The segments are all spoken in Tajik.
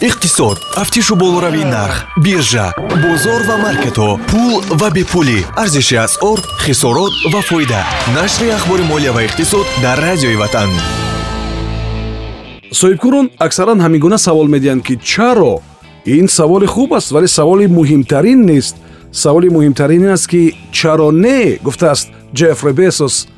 иқтисод тафтишу болоравии нарх биржа бозор ва маркетҳо пул ва бепулӣ. Арзиши асъор хисорот ва фоида. Нашри ахбори молия ва иқтисод дар радиои ватан. Соҳибкорон аксаран ҳамин гуна савол медиҳанд ки чаро? Ин саволи хуб аст вале саволи муҳимтарин нест. Саволи муҳимтарин ин аст ки чаро не? Гуфтааст ҷефре бесос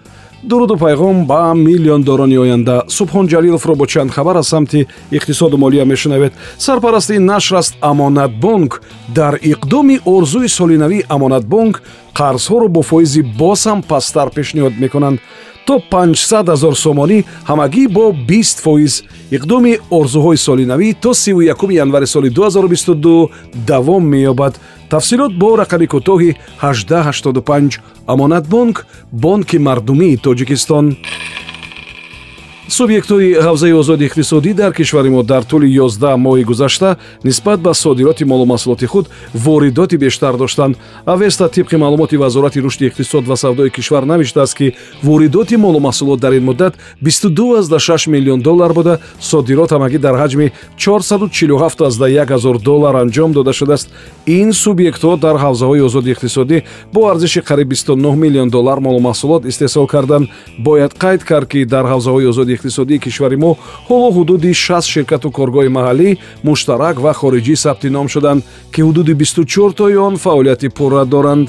дуруду пайғом ба миллиондорони оянда. Субҳон ҷалиловро бо чанд хабар аз самти иқтисоду молия мешунавед. Сарпарасти нашр аст амонатбонк дар иқдоми орзуи солинавии амонатбонк қарзҳоро бо фоизи боз ҳам пасттар пешниҳод мекунанд. То 500 ҳазор сомонӣ ҳамагӣ бо 20 фоиз. Иқдоми орзуҳои солинавӣ то 31 январи соли 2022 давом меёбад. Тафсилот бо рақами кӯтоҳи 1885 амонатбонк бонки мардумии тоҷикистон субъектҳои ҳавзаи озоди иқтисодӣ дар кишвари мо дар тӯли 11 моҳи гузашта нисбат ба содироти молумаҳсулоти худ воридоти бештар доштанд. Авеста тибқи маълумоти вазорати рушди иқтисод ва савдои кишвар навиштааст ки воридоти молумаҳсулот дар ин муддат 22,6 миллион доллар буда. Содирот ҳамагӣ дар ҳаҷми 447,1 ҳазор доллар анҷом дода шудааст. Ин субъектҳо дар ҳавзаҳои озоди иқтисодӣ бо арзиши қариб 29 миллион доллар молумаҳсулот истеҳсол карданд. Бояд қайд кард ки дар ҳавзаҳои озоди иқтисодии кишвари мо ҳоло ҳудуди 6 ширкату коргоҳи маҳаллӣ муштарак ва хориҷӣ сабти ном шуданд ки ҳудуди 24тои он фаъолияти пурра доранд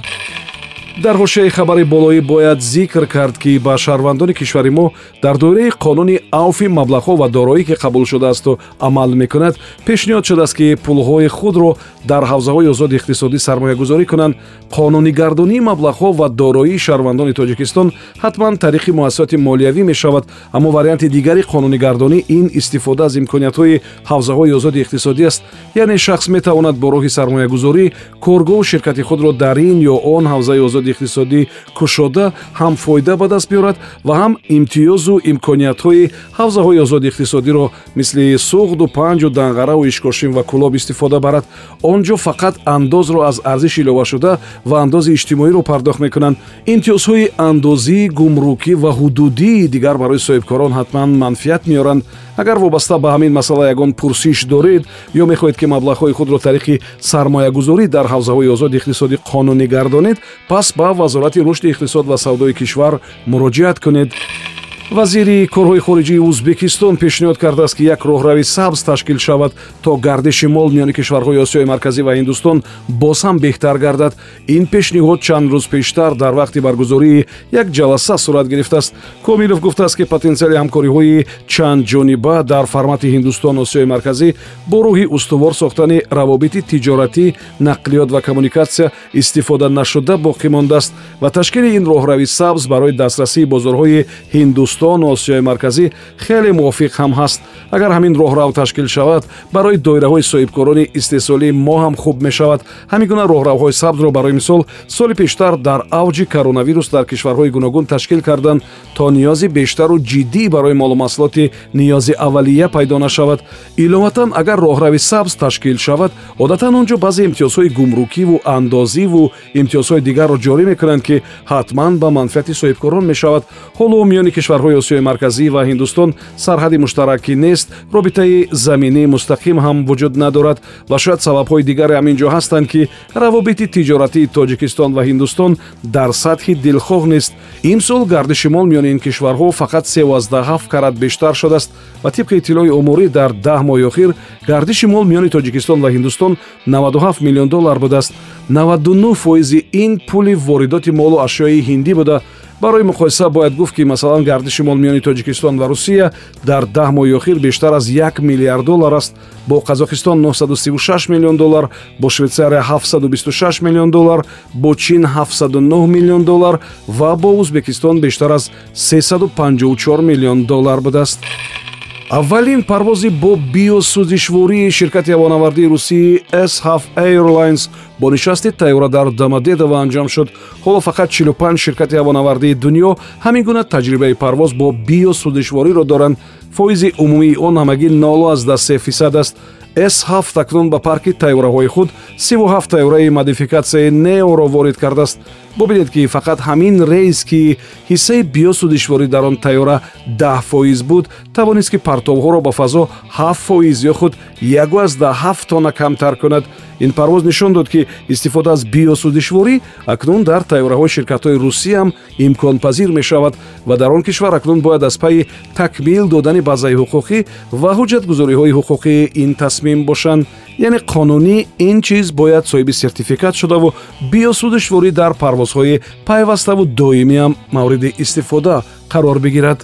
дар ҳошияи хабари болоӣ бояд зикр кард ки ба шаҳрвандони кишвари мо дар доираи қонуни авфи маблағҳо ва дороӣ ки қабул шудаасту амал мекунад пешниҳод шудааст ки пулҳои худро дар ҳавзаҳои озоди иқтисодӣ сармоягузорӣ кунанд. Қонунигардонии маблағҳо ва дороии шаҳрвандони тоҷикистон ҳатман тариқи муассисоти молиявӣ мешавад аммо варианти дигари қонунигардонӣ ин истифода аз имкониятҳои ҳавзаҳои озоди иқтисодӣ аст. Яъне шахс метавонад бо роҳи сармоягузорӣ коргоҳу ширкати худро дар ин ё он ҳавзаи озоди иқтисодӣ кушода ҳам фоида ба даст биёрад ва ҳам имтиёзу имкониятҳои ҳавзаҳои озоди иқтисодиро мисли суғду панҷу данғараву ишкошим ва кулоб истифода барад. Он ҷо фақат андозро аз арзиш иловашуда ва андози иҷтимоиро пардохт мекунанд. Имтиёзҳои андозӣ гумрукӣ ва ҳудудии дигар барои соҳибкорон ҳатман манфиат меоранд агар вобаста ба ҳамин масъала ягон пурсиш доред ё мехоҳед ки маблағҳои худро тариқи сармоягузорӣ дар ҳавзаҳои озоди иқтисодӣ қонунӣ гардонед пас ба вазорати рушди иқтисод ва савдои кишвар муроҷиат кунед вазири корҳои хориҷии узбекистон пешниҳод кардааст ки як роҳрави сабз ташкил шавад то гардиши мол миёни кишварҳои осиёи марказӣ ва ҳиндустон боз ҳам беҳтар гардад. Ин пешниҳод чанд рӯз пештар дар вақти баргузории як ҷаласа сурат гирифтааст. Комилов гуфтааст ки потенсиали ҳамкориҳои чандҷониба дар формати ҳиндустон осиёи марказӣ бо роҳи устувор сохтани равобити тиҷоратӣ нақлиёт ва коммуникатсия истифода нашуда боқӣ мондааст ва ташкили ин роҳрави сабз барои дастрасии бозорҳои ҳиндустон ҳиндустон осиёи марказӣ хеле мувофиқ ҳам ҳаст. Агар ҳамин роҳрав ташкил шавад барои доираҳои соҳибкорони истеҳсолии мо ҳам хуб мешавад. Ҳамин гуна роҳравҳои сабзро барои мисол соли пештар дар авҷи коронавирус дар кишварҳои гуногун ташкил карданд то ниёзи бештару ҷиддӣ барои молумаҳсулоти ниёзи аввалия пайдо нашавад. Иловатан агар роҳрави сабз ташкил шавад одатан он ҷо баъзе имтиёзҳои гумрукиву андозиву имтиёзҳои дигарро ҷорӣ мекунанд ки ҳатман ба манфиати соҳибкорон мешавад. Ҳоло миёни кишварҳои кишварҳои осиёи марказӣ ва ҳиндустон сарҳади муштаракӣ нест. робитаи заминии мустақим ҳам вуҷуд надорад ва шояд сабабҳои дигаре ҳамин ҷо ҳастанд ки равобити тиҷоратии тоҷикистон ва ҳиндустон дар сатҳи дилхоҳ нест. имсол гардиши мол миёни ин кишварҳо фақат 37 карат бештар шудааст ва тибқи иттилои умурӣ дар даҳ моҳи охир гардиши мол миёни тоҷикистон ва ҳиндустон 97 миллион доллар будааст. 99 фоизи ин пули воридоти молу ашёи ҳиндӣ буда барои муқоиса бояд гуфт ки масалан гардиши мол миёни тоҷикистон ва русия дар даҳ моҳи охир бештар аз як миллиард доллар аст. Бо қазоқистон 936 миллион доллар бо швейтсария 726 миллион доллар бо чин 709 миллион доллар ва бо узбекистон бештар аз 354 миллион доллар будааст аввалин парвози бо биосӯзишвории ширкати ҳавонавардии русии shaf airlines бо нишасти тайёра дар домодедово анҷом шуд. Ҳоло фақат 45 ширкати ҳавонавардии дунё ҳамин гуна таҷрибаи парвоз бо биосӯзишвориро доранд. Фоизи умумии он ҳамагӣ 0 фисад аст с7 акнун ба парки тайёраҳои худ 37 тайёраи модификатсияи неоро ворид кардааст. Бубинед ки фақат ҳамин рейс ки ҳиссаи биёсу дишворӣ дар он тайёра 10 фоиз буд тавонист ки партовҳоро ба фазо 7 фоиз ё худ 17 тонна камтар кунад ин парвоз нишон дод ки истифода аз биёсу дишворӣ акнун дар тайёраҳои ширкатҳои русиям имконпазир мешавад ва дар он кишвар акнун бояд аз пайи такмил додани баъзаи ҳуқуқӣ ва ҳуҷҷатгузориҳои ҳуқуқии ин тасмим бошанд. Яъне қонунӣ ин чиз бояд соҳиби сертификат шудаву биёсу дишворӣ дар парвозҳои пайваставу доимиам мавриди истифода қарор бигирад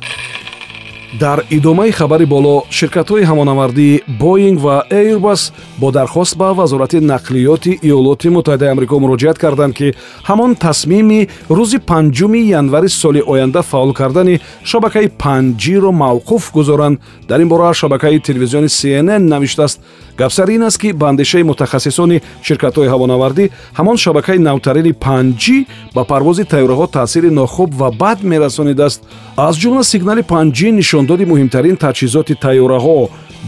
дар идомаи хабари боло ширкатҳои ҳамонавардии боинг ва airbus бо дархост ба вазорати нақлиёти иёлоти муттаҳидаи амрико муроҷиат карданд ки ҳамон тасмими рӯзи панҷуми январи соли оянда фаъол кардани шабакаи 5ҷиро мавқуф гузоранд. Дар ин бора шабакаи телевизиони cnn навиштааст. Гапсар ин аст ки ба андешаи мутахассисони ширкатҳои ҳавонавардӣ ҳамон шабакаи навтарини 5 ба парвози тайёраҳо таъсири нохуб ва бад мерасонидааст аз ҷумла сигнали 5 нишондоди муҳимтарин таҷҳизоти тайёраҳо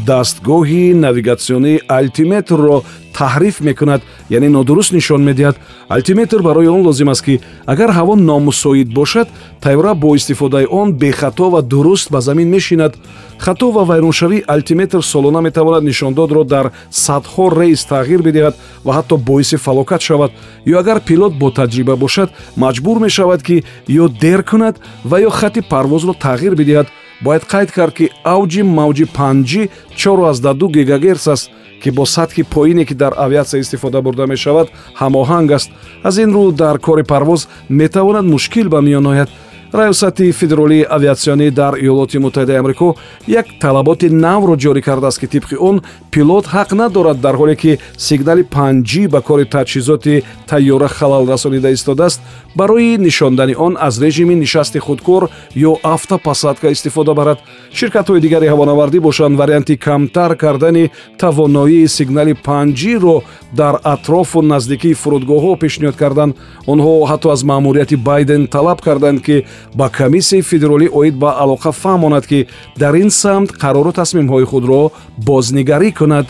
дастгоҳи навигатсионии алтиметрро таҳриф мекунад яъне нодуруст нишон медиҳад. Алтиметр барои он лозим аст ки агар ҳаво номусоид бошад тайёра бо истифодаи он бехато ва дуруст ба замин мешинад. Хато ва вайроншавии алтиметр солона метавонад нишондодро дар садҳо рейс тағйир бидиҳад ва ҳатто боиси фалокат шавад. Ё агар пилот бо таҷриба бошад маҷбур мешавад ки ё дер кунад ва ё хати парвозро тағйир бидиҳад бояд қайд кард ки авҷи мавҷи 5 42 гигагерс аст ки бо сатҳи поине ки дар авиатсия истифода бурда мешавад ҳамоҳанг аст. Аз ин рӯ дар кори парвоз метавонад мушкил ба миён ояд раёсати федеролии авиатсионӣ дар иёлоти муттаҳидаи амрико як талаботи навро ҷорӣ кардааст ки тибқи он пилот ҳақ надорад дар ҳоле ки сигнали 5 ба кори таҷҳизоти тайёра халал расонида истодааст. Барои нишондани он аз режими нишасти худкор ё автопосадка истифода барад. Ширкатҳои дигари ҳавонавардӣ бошанд варианти камтар кардани тавоноии сигнали 5ро дар атрофу наздикии фурудгоҳҳо пешниҳод карданд. Онҳо ҳатто аз маъмурияти байден талаб карданд ки ба комиссияи федералӣ оид ба алоқа фаҳмонад ки дар ин самт қарору тасмимҳои худро бознигарӣ кунад.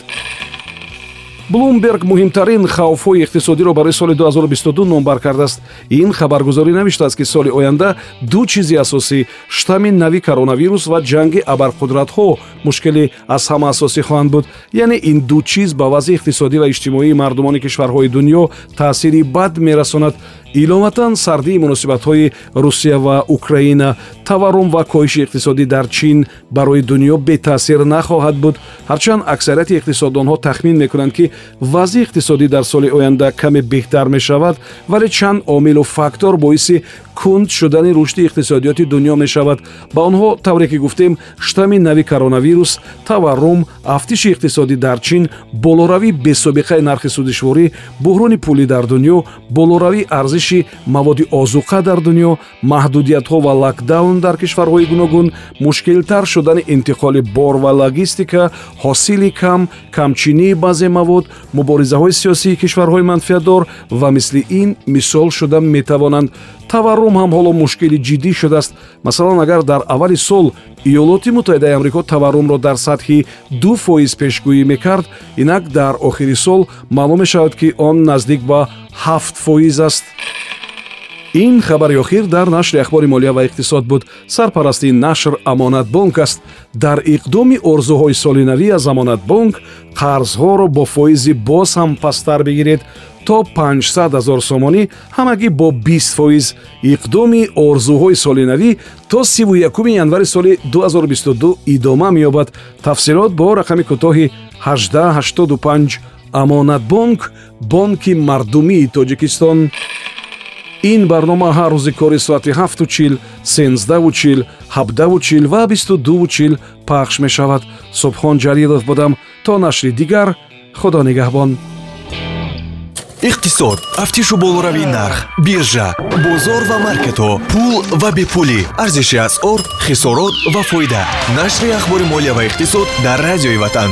Блумберг муҳимтарин хавфҳои иқтисодиро барои соли 2022 номбар кардааст. Ин хабаргузорӣ навиштааст ки соли оянда ду чизи асосӣ штамми нави коронавирус ва ҷанги абарқудратҳо мушкилӣ аз ҳама асосӣ хоҳанд буд. Яъне ин ду чиз ба вазъи иқтисодӣ ва иҷтимоии мардумони кишварҳои дунё таъсири бад мерасонад иловатан сардии муносибатҳои русия ва украина таваррум ва коҳиши иқтисодӣ дар чин барои дунё бетаъсир нахоҳад буд. Ҳарчанд аксарияти иқтисоддонҳо тахмин мекунанд ки вазъи иқтисодӣ дар соли оянда каме беҳтар мешавад вале чанд омилу фактор боиси кунд шудани рушди иқтисодиёти дунё мешавад. Ба онҳо тавре ки гуфтем штамми нави коронавирус таваррум афтиши иқтисодӣ дар чин болоравии бесобиқаи нархи судишворӣ буҳрони пулӣ дар дунё болоравии арзиши маводи озуқа дар дунё маҳдудиятҳо ва локдаун дар кишварҳои гуногун мушкилтар шудани интиқоли бор ва логистика ҳосили кам камчинии баъзе мавод муборизаҳои сиёсии кишварҳои манфиатдор ва мисли ин мисол шуда метавонанд. Таваррум ҳам ҳоло мушкили ҷиддӣ шудааст. Масалан агар дар аввали сол иёлоти муттаҳидаи амрико таваррумро дар сатҳи ду фоиз пешгӯӣ мекард инак дар охири сол маълум мешавад ки он наздик ба ҳафт фоиз аст ин хабари охир дар нашри ахбори молия ва иқтисод буд. Сарпарасти нашр амонатбонк аст. Дар иқдоми орзуҳои соли навӣ аз амонатбонк қарзҳоро бо фоизи боз ҳам пасттар бигиред. То 500 ҳазор сомонӣ ҳамагӣ бо 20 фоиз. Иқдоми орзуҳои соли навӣ то 31 январи соли 2022 идома меёбад. Тафсилот бо рақами кӯтоҳи 1885 амонатбонк бонки мардумии тоҷикистон ин барнома ҳар рӯзи кори соати 7чил 13чил 7чил ва 22чил пахш мешавад. Субҳон ҷалилов будам. То нашри дигар худо нигаҳбон. Иқтисод. Тафтишу болоравии нарх биржа бозор ва маркетҳо пул ва бепулӣ. Арзиши асъор хисорот ва фоида. Нашри ахбори молия ва иқтисод дар радиои ватан